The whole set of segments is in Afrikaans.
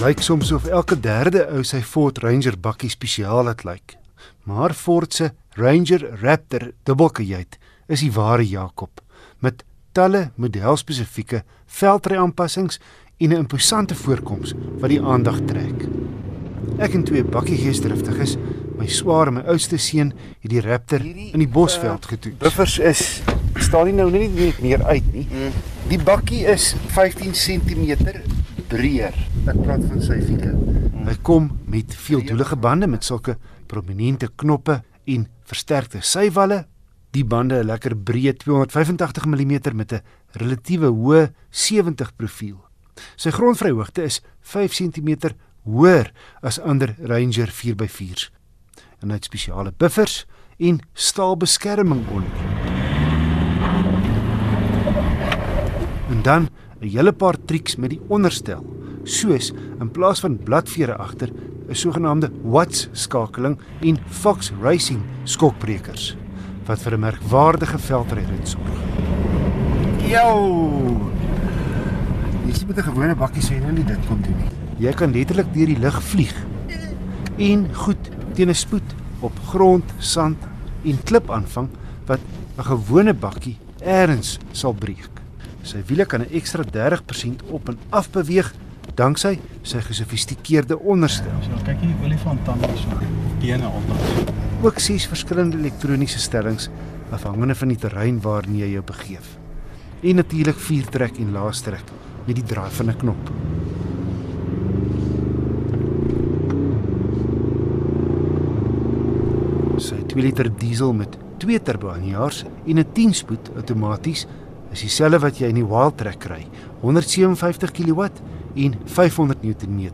lyk soms of elke derde ou sy Ford Ranger bakkie spesiaal het lyk. Maar Ford se Ranger Raptor dubbelkajuit is die ware Jakob met talle modelspesifieke veldry-aanpassings en 'n imposante voorkoms wat die aandag trek. Ek en twee bakkiegeesdriftiges, my swaar en my oudste seun, het die Raptor in die Bosveld getoets. Buffers is staan nie nou net nie meer uit nie. Die bakkie is 15 cm breër. Ek praat van sy wiele. Hy kom met veeldoelige bande met sulke prominente knoppe en versterkte sywalle. Die bande 'n lekker breë 285 mm met 'n relatiewe hoë 70 profiel. Sy grondvryhoogte is 5 cm hoër as ander Ranger 4x4s. En hy het spesiale buffers en staalbeskerming onder. En dan 'n hele paar triks met die onderstel, soos in plaas van bladvere agter 'n sogenaamde Watts skakeling en Fox Racing skokbrekers wat vir 'n merkwaardige veldryrit sorg. Jou. Jy sien met 'n gewone bakkie sê nou nie dit kon doen nie. Jy kan letterlik deur die lug vlieg en goed teen 'n spoed op grond, sand en klip aanvang wat 'n gewone bakkie eers sal breek. Sy wiele kan 'n ekstra 30% op en af beweeg danksy sy gesofistikeerde onderstel. So kyk hier olifant tande so. Bene onder. Ook ses verskillende elektroniese stellings afhangende van die terrein waarin jy jou begeef. En natuurlik vier trek en laastrek met die draai van 'n knop. Sy 2 liter diesel met 2 turbo aanjaars en 'n 10 spoed outomaties is dieselfde wat jy in die Wildtrak kry, 157 kW en 500 Nm.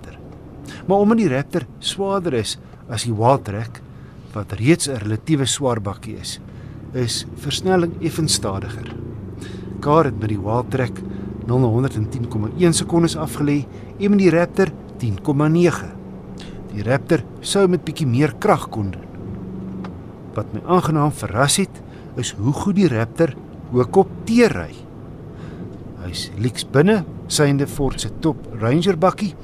Maar omdat die Raptor swaarder is as die Wildtrak wat reeds 'n relatiewe swaar bakkie is, is versnelling effens stadiger. Kar het met die Wildtrak 0 na 110,1 sekondes afgelê en met die Raptor 10,9. Die Raptor sou met bietjie meer krag kon doen. Wat my aangenaam verras het, is hoe goed die Raptor ook op teery. Hy's lyks binne synde Ford se top Ranger bakkie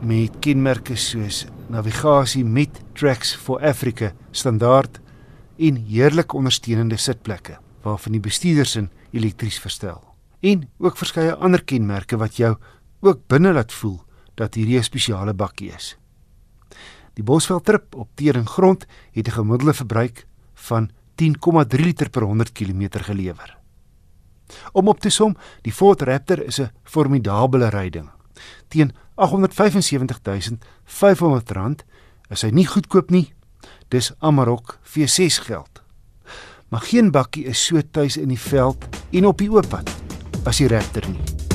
met kenmerke soos navigasie met Tracks for Africa standaard en heerlike ondersteunende sitplekke waarvan die bestuurdersin elektries verstel. En ook verskeie ander kenmerke wat jou ook binne laat voel dat hierdie 'n spesiale bakkie is. Die Bosveld trip op tering grond het 'n gemiddelde verbruik van 10,3 liter per 100 km gelewer. Om op te som, die Ford Raptor is 'n formidabele ryding. Teen R875.500 is hy nie goedkoop nie. Dis Amarok V6 geld. Maar geen bakkie is so tuis in die veld en op die oop pad as die Raptor nie.